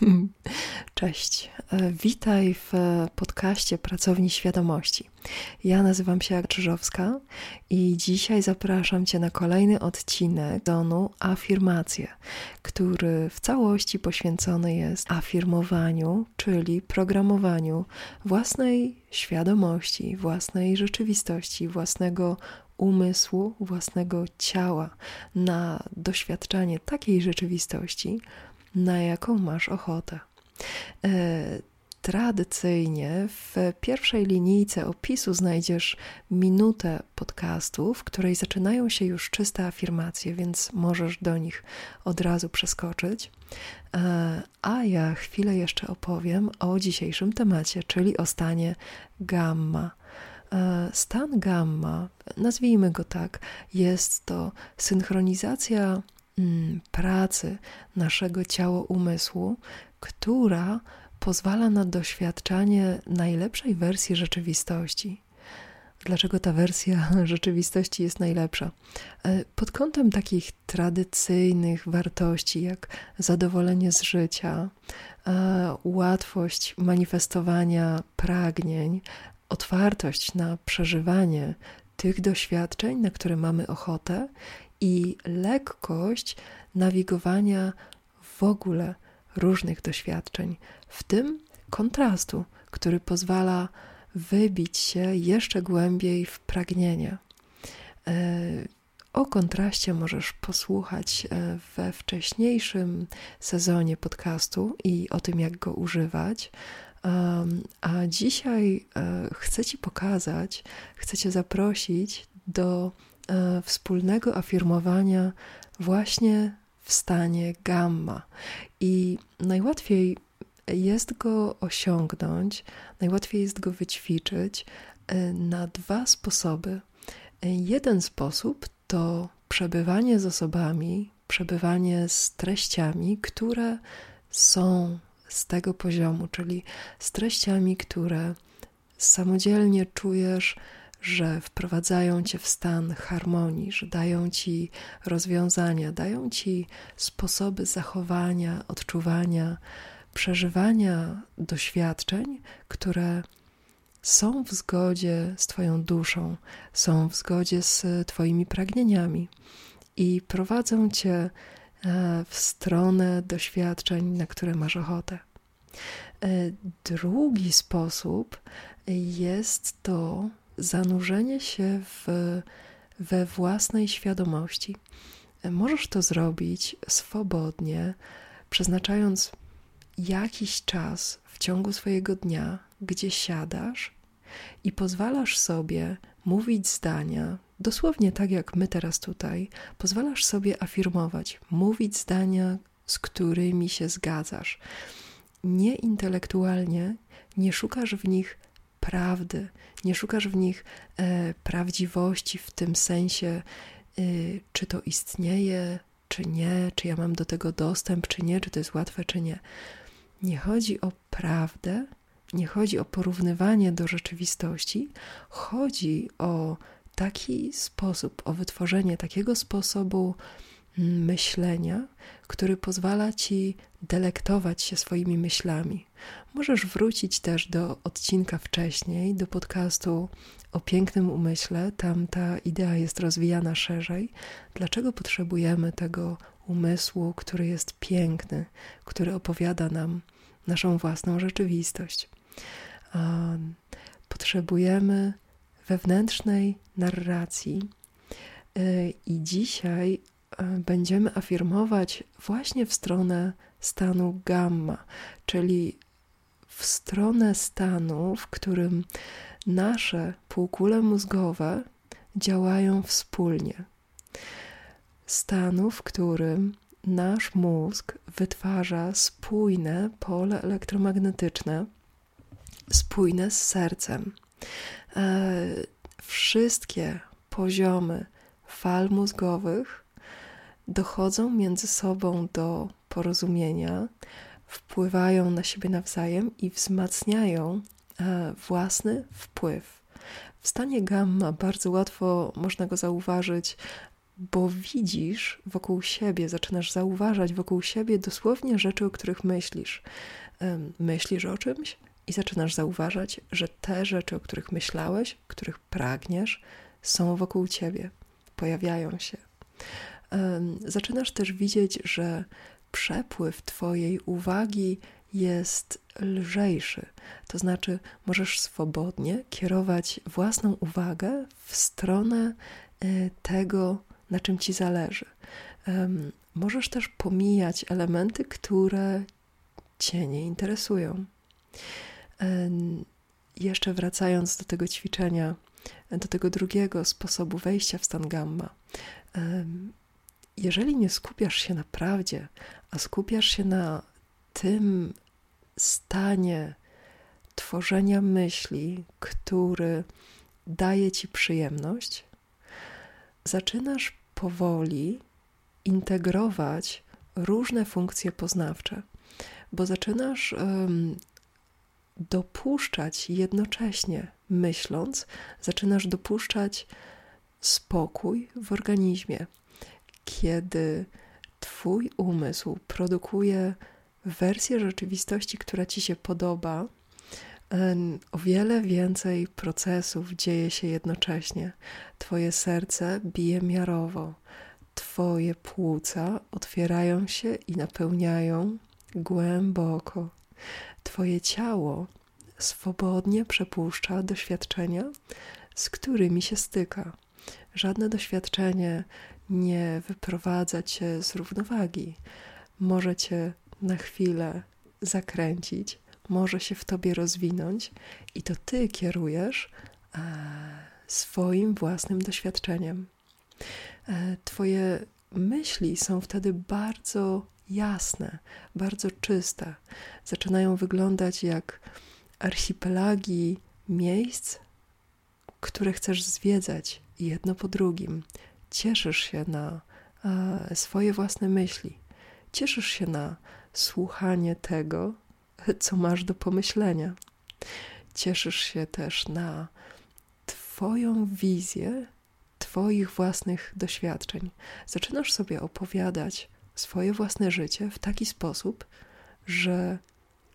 Cześć. E, witaj w podcaście Pracowni Świadomości. Ja nazywam się Krzyżowska i dzisiaj zapraszam Cię na kolejny odcinek donu Afirmacje, który w całości poświęcony jest afirmowaniu, czyli programowaniu własnej świadomości, własnej rzeczywistości, własnego umysłu, własnego ciała na doświadczanie takiej rzeczywistości, na jaką masz ochotę. E, tradycyjnie w pierwszej linijce opisu znajdziesz minutę podcastów, w której zaczynają się już czyste afirmacje, więc możesz do nich od razu przeskoczyć. E, a ja chwilę jeszcze opowiem o dzisiejszym temacie, czyli o stanie gamma. E, stan gamma, nazwijmy go tak, jest to synchronizacja pracy naszego ciało-umysłu, która pozwala na doświadczanie najlepszej wersji rzeczywistości. Dlaczego ta wersja rzeczywistości jest najlepsza? E, pod kątem takich tradycyjnych wartości, jak zadowolenie z życia, e, łatwość manifestowania pragnień, otwartość na przeżywanie tych doświadczeń, na które mamy ochotę, i lekkość nawigowania w ogóle różnych doświadczeń, w tym kontrastu, który pozwala wybić się jeszcze głębiej w pragnienie. E, o kontraście możesz posłuchać e, we wcześniejszym sezonie podcastu i o tym, jak go używać. A dzisiaj e, chcę Ci pokazać, chcę Cię zaprosić do wspólnego afirmowania właśnie w stanie gamma. I najłatwiej jest go osiągnąć, najłatwiej jest go wyćwiczyć e, na dwa sposoby. E, jeden sposób to przebywanie z osobami, przebywanie z treściami, które są z tego poziomu, czyli z treściami, które samodzielnie czujesz, że wprowadzają cię w stan harmonii, że dają ci rozwiązania, dają ci sposoby zachowania, odczuwania, przeżywania doświadczeń, które są w zgodzie z Twoją duszą, są w zgodzie z Twoimi pragnieniami i prowadzą Cię e, w stronę doświadczeń, na które masz ochotę. E, drugi sposób jest to zanurzenie się w, we własnej świadomości. Możesz to zrobić swobodnie, przeznaczając jakiś czas w ciągu swojego dnia, gdzie siadasz i pozwalasz sobie mówić zdania, dosłownie tak jak my teraz tutaj, pozwalasz sobie afirmować, mówić zdania, z którymi się zgadzasz. Nie intelektualnie, nie szukasz w nich prawdy, nie szukasz w nich e, prawdziwości w tym sensie, e, czy to istnieje, czy nie, czy ja mam do tego dostęp, czy nie, czy to jest łatwe, czy nie. Nie chodzi o prawdę, nie chodzi o porównywanie do rzeczywistości, chodzi o taki sposób, o wytworzenie takiego sposobu myślenia, który pozwala ci delektować się swoimi myślami. Możesz wrócić też do odcinka wcześniej, do podcastu o pięknym umyśle. Tam ta idea jest rozwijana szerzej. Dlaczego potrzebujemy tego umysłu, który jest piękny, który opowiada nam naszą własną rzeczywistość? Potrzebujemy wewnętrznej narracji. Y, I dzisiaj będziemy afirmować właśnie w stronę stanu gamma, czyli w stronę stanu, w którym nasze półkule mózgowe działają wspólnie. Stanu, w którym nasz mózg wytwarza spójne pole elektromagnetyczne, spójne z sercem. E, wszystkie poziomy fal mózgowych dochodzą między sobą do porozumienia, wpływają na siebie nawzajem i wzmacniają e, własny wpływ. W stanie gamma bardzo łatwo można go zauważyć bo widzisz wokół siebie, zaczynasz zauważać wokół siebie dosłownie rzeczy, o których myślisz. Myślisz o czymś i zaczynasz zauważać, że te rzeczy, o których myślałeś, których pragniesz, są wokół ciebie, pojawiają się. Zaczynasz też widzieć, że przepływ Twojej uwagi jest lżejszy. To znaczy, możesz swobodnie kierować własną uwagę w stronę y, tego, na czym ci zależy. Możesz też pomijać elementy, które cię nie interesują. Jeszcze wracając do tego ćwiczenia, do tego drugiego sposobu wejścia w stan gamma. Jeżeli nie skupiasz się na prawdzie, a skupiasz się na tym stanie tworzenia myśli, który daje ci przyjemność, zaczynasz powoli integrować różne funkcje poznawcze, bo zaczynasz um, dopuszczać jednocześnie, myśląc, zaczynasz dopuszczać spokój w organizmie. Kiedy Twój umysł produkuje wersję rzeczywistości, która Ci się podoba, o wiele więcej procesów dzieje się jednocześnie. Twoje serce bije miarowo, Twoje płuca otwierają się i napełniają głęboko. Twoje ciało swobodnie przepuszcza doświadczenia, z którymi się styka. Żadne doświadczenie nie wyprowadza cię z równowagi. Może cię na chwilę zakręcić, może się w tobie rozwinąć i to ty kierujesz e, swoim własnym doświadczeniem. E, twoje myśli są wtedy bardzo jasne, bardzo czyste. Zaczynają wyglądać jak archipelagi miejsc, które chcesz zwiedzać jedno po drugim. Cieszysz się na e, swoje własne myśli. Cieszysz się na słuchanie tego, co masz do pomyślenia. Cieszysz się też na Twoją wizję Twoich własnych doświadczeń. Zaczynasz sobie opowiadać swoje własne życie w taki sposób, że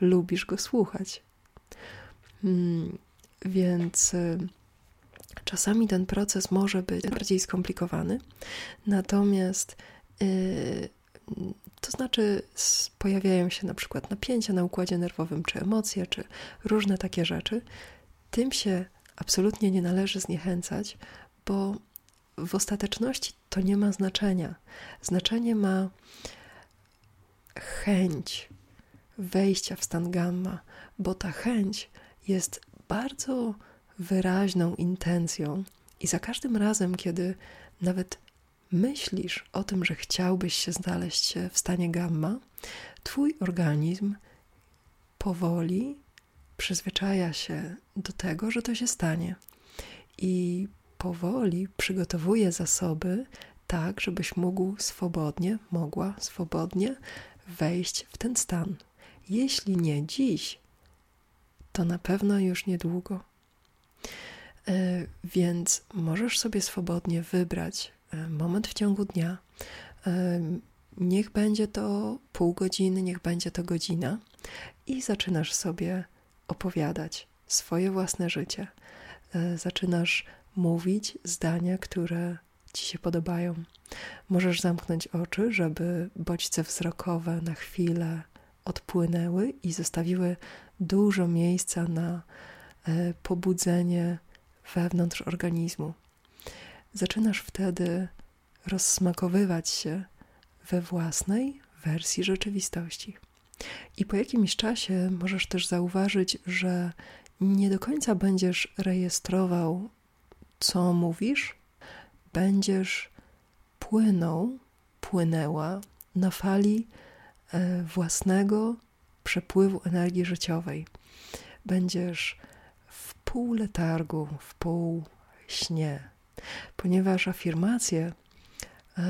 lubisz go słuchać. Hmm, więc y, czasami ten proces może być bardziej skomplikowany, natomiast y, to znaczy pojawiają się na przykład napięcia na układzie nerwowym, czy emocje, czy różne takie rzeczy. Tym się absolutnie nie należy zniechęcać, bo w ostateczności to nie ma znaczenia. Znaczenie ma chęć wejścia w stan gamma, bo ta chęć jest bardzo wyraźną intencją, i za każdym razem, kiedy nawet myślisz o tym, że chciałbyś się znaleźć w stanie gamma, Twój organizm powoli przyzwyczaja się do tego, że to się stanie. I powoli przygotowuje zasoby tak, żebyś mógł swobodnie, mogła swobodnie wejść w ten stan. Jeśli nie dziś, to na pewno już niedługo. E, więc możesz sobie swobodnie wybrać e, moment w ciągu dnia. E, niech będzie to pół godziny, niech będzie to godzina, i zaczynasz sobie opowiadać swoje własne życie. Zaczynasz mówić zdania, które ci się podobają. Możesz zamknąć oczy, żeby bodźce wzrokowe na chwilę odpłynęły i zostawiły dużo miejsca na pobudzenie wewnątrz organizmu. Zaczynasz wtedy rozsmakowywać się we własnej wersji rzeczywistości. I po jakimś czasie możesz też zauważyć, że nie do końca będziesz rejestrował co mówisz, będziesz płynął, płynęła na fali e, własnego przepływu energii życiowej. Będziesz w pół letargu, w pół śnie, ponieważ afirmacje, e,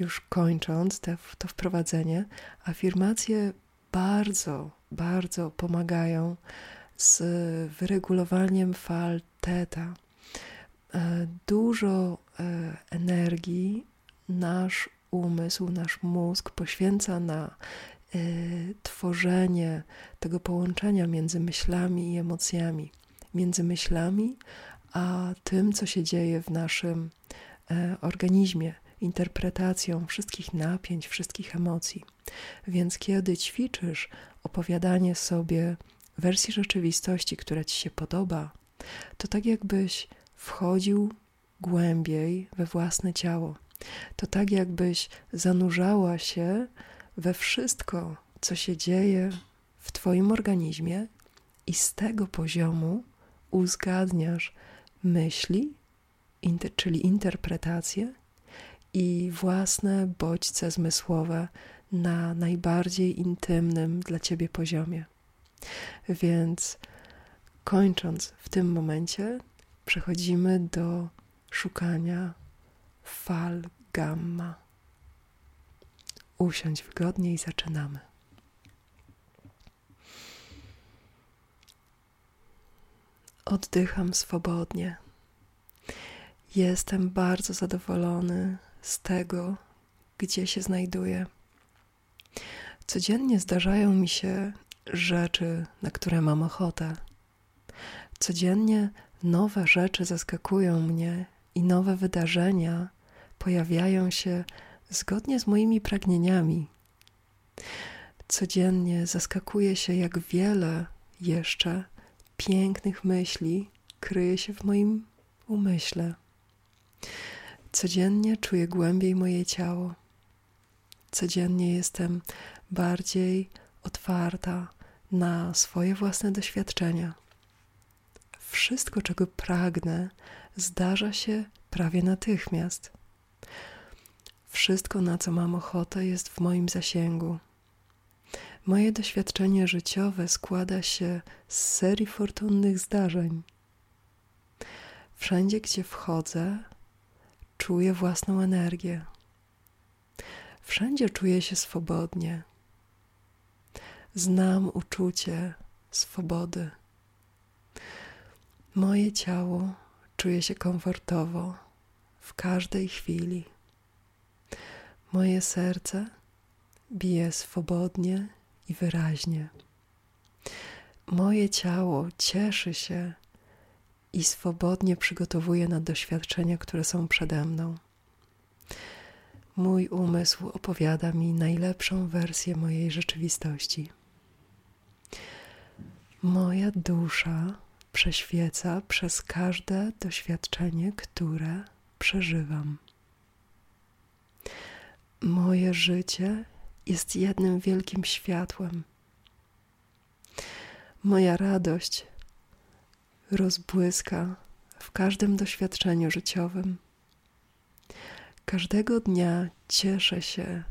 już kończąc te, to wprowadzenie, afirmacje bardzo, bardzo pomagają z wyregulowaniem fal teta. E, dużo e, energii nasz umysł, nasz mózg poświęca na tworzenie tego połączenia między myślami i emocjami, między myślami a tym, co się dzieje w naszym y, organizmie, interpretacją wszystkich napięć, wszystkich emocji. Więc kiedy ćwiczysz opowiadanie sobie wersji rzeczywistości, która ci się podoba, to tak jakbyś wchodził głębiej we własne ciało. To tak jakbyś zanurzała się we wszystko, co się dzieje w Twoim organizmie, i z tego poziomu uzgadniasz myśli, inter, czyli interpretacje i własne bodźce zmysłowe na najbardziej intymnym dla ciebie poziomie. Więc kończąc w tym momencie, przechodzimy do szukania fal gamma. Usiądź wygodnie i zaczynamy. Oddycham swobodnie. Jestem bardzo zadowolony z tego, gdzie się znajduję. Codziennie zdarzają mi się rzeczy, na które mam ochotę. Codziennie nowe rzeczy zaskakują mnie i nowe wydarzenia pojawiają się zgodnie z moimi pragnieniami. Codziennie zaskakuję się, jak wiele jeszcze pięknych myśli kryje się w moim umyśle. Codziennie czuję głębiej moje ciało. Codziennie jestem bardziej otwarta na swoje własne doświadczenia. Wszystko, czego pragnę, zdarza się prawie natychmiast. Wszystko, na co mam ochotę, jest w moim zasięgu. Moje doświadczenie życiowe składa się z serii fortunnych zdarzeń. Wszędzie, gdzie wchodzę, czuję własną energię. Wszędzie czuję się swobodnie. Znam uczucie swobody. Moje ciało czuje się komfortowo w każdej chwili. Moje serce bije swobodnie i wyraźnie. Moje ciało cieszy się i swobodnie przygotowuje na doświadczenia, które są przede mną. Mój umysł opowiada mi najlepszą wersję mojej rzeczywistości. Moja dusza prześwieca przez każde doświadczenie, które przeżywam. Moje życie jest jednym wielkim światłem. Moja radość rozbłyska w każdym doświadczeniu życiowym. Każdego dnia cieszę się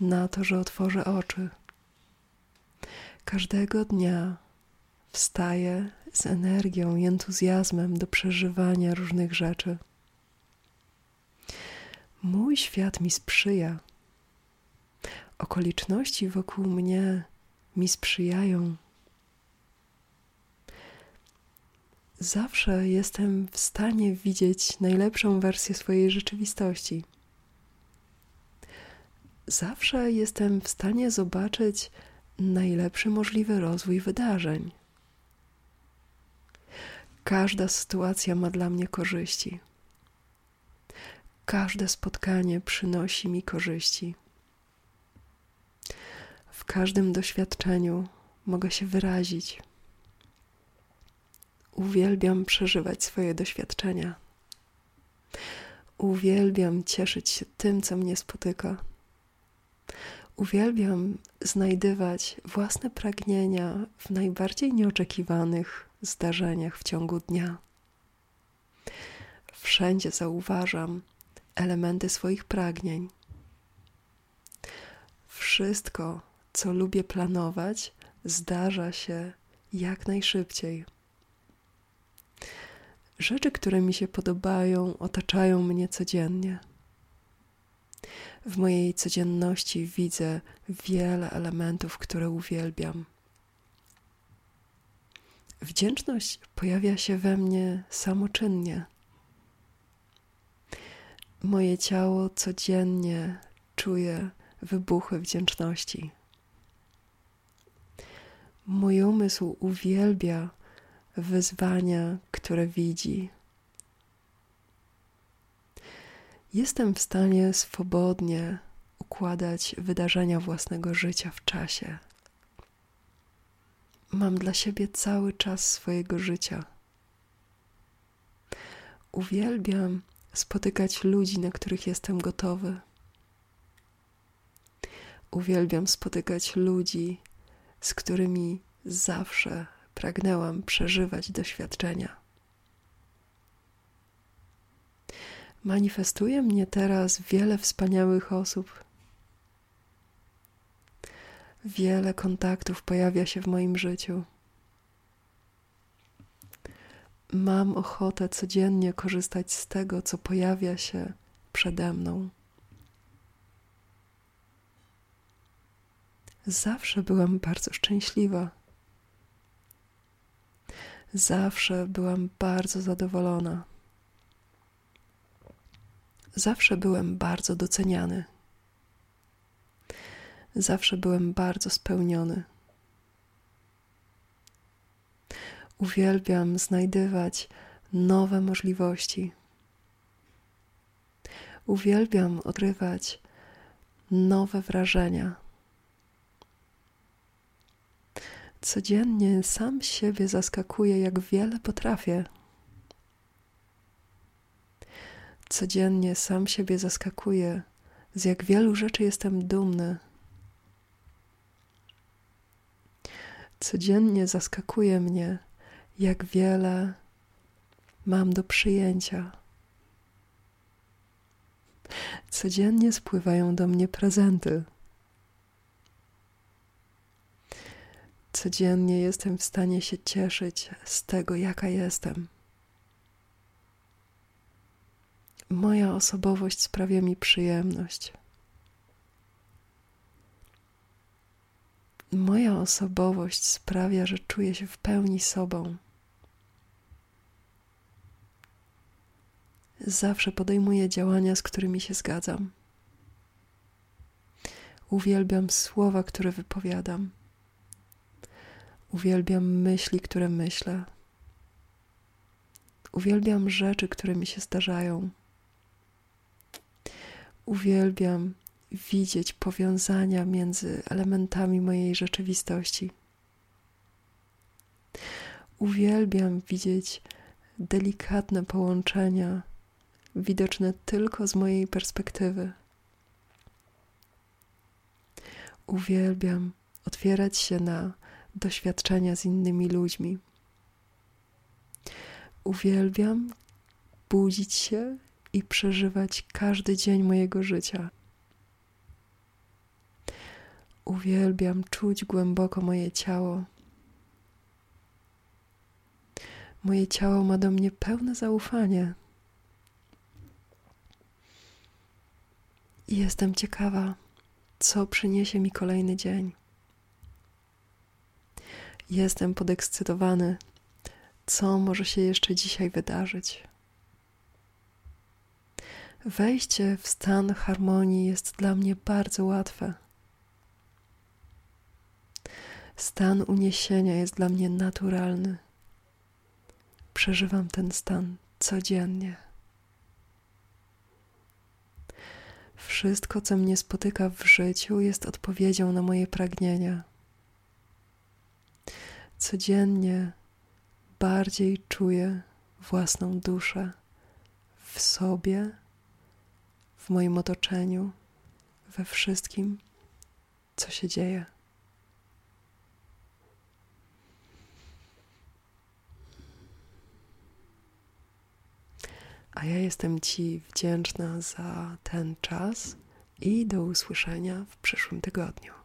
na to, że otworzę oczy. Każdego dnia wstaję z energią i entuzjazmem do przeżywania różnych rzeczy. Mój świat mi sprzyja. Okoliczności wokół mnie mi sprzyjają. Zawsze jestem w stanie widzieć najlepszą wersję swojej rzeczywistości. Zawsze jestem w stanie zobaczyć najlepszy możliwy rozwój wydarzeń. Każda sytuacja ma dla mnie korzyści. Każde spotkanie przynosi mi korzyści. W każdym doświadczeniu mogę się wyrazić. Uwielbiam przeżywać swoje doświadczenia. Uwielbiam cieszyć się tym, co mnie spotyka. Uwielbiam znajdywać własne pragnienia w najbardziej nieoczekiwanych zdarzeniach w ciągu dnia. Wszędzie zauważam elementy swoich pragnień. Wszystko, co lubię planować, zdarza się jak najszybciej. Rzeczy, które mi się podobają, otaczają mnie codziennie. W mojej codzienności widzę wiele elementów, które uwielbiam. Wdzięczność pojawia się we mnie samoczynnie. Moje ciało codziennie czuje wybuchy wdzięczności. Mój umysł uwielbia wyzwania, które widzi. Jestem w stanie swobodnie układać wydarzenia własnego życia w czasie. Mam dla siebie cały czas swojego życia. Uwielbiam spotykać ludzi, na których jestem gotowy. Uwielbiam spotykać ludzi, z którymi zawsze pragnęłam przeżywać doświadczenia. Manifestuje mnie teraz wiele wspaniałych osób. Wiele kontaktów pojawia się w moim życiu. Mam ochotę codziennie korzystać z tego, co pojawia się przede mną. Zawsze byłam bardzo szczęśliwa. Zawsze byłam bardzo zadowolona. Zawsze byłem bardzo doceniany. Zawsze byłem bardzo spełniony. Uwielbiam znajdywać nowe możliwości. Uwielbiam odkrywać nowe wrażenia. Codziennie sam siebie zaskakuję, jak wiele potrafię. Codziennie sam siebie zaskakuję, z jak wielu rzeczy jestem dumny. Codziennie zaskakuje mnie, jak wiele mam do przyjęcia. Codziennie spływają do mnie prezenty. Codziennie jestem w stanie się cieszyć z tego, jaka jestem. Moja osobowość sprawia mi przyjemność. Moja osobowość sprawia, że czuję się w pełni sobą. Zawsze podejmuję działania, z którymi się zgadzam. Uwielbiam słowa, które wypowiadam. Uwielbiam myśli, które myślę. Uwielbiam rzeczy, które mi się zdarzają. Uwielbiam widzieć powiązania między elementami mojej rzeczywistości. Uwielbiam widzieć delikatne połączenia, widoczne tylko z mojej perspektywy. Uwielbiam otwierać się na doświadczenia z innymi ludźmi. Uwielbiam budzić się i przeżywać każdy dzień mojego życia. Uwielbiam czuć głęboko moje ciało. Moje ciało ma do mnie pełne zaufanie. I jestem ciekawa, co przyniesie mi kolejny dzień. Jestem podekscytowany, co może się jeszcze dzisiaj wydarzyć. Wejście w stan harmonii jest dla mnie bardzo łatwe. Stan uniesienia jest dla mnie naturalny. Przeżywam ten stan codziennie. Wszystko, co mnie spotyka w życiu, jest odpowiedzią na moje pragnienia. Codziennie bardziej czuję własną duszę w sobie, w moim otoczeniu, we wszystkim, co się dzieje. A ja jestem Ci wdzięczna za ten czas i do usłyszenia w przyszłym tygodniu.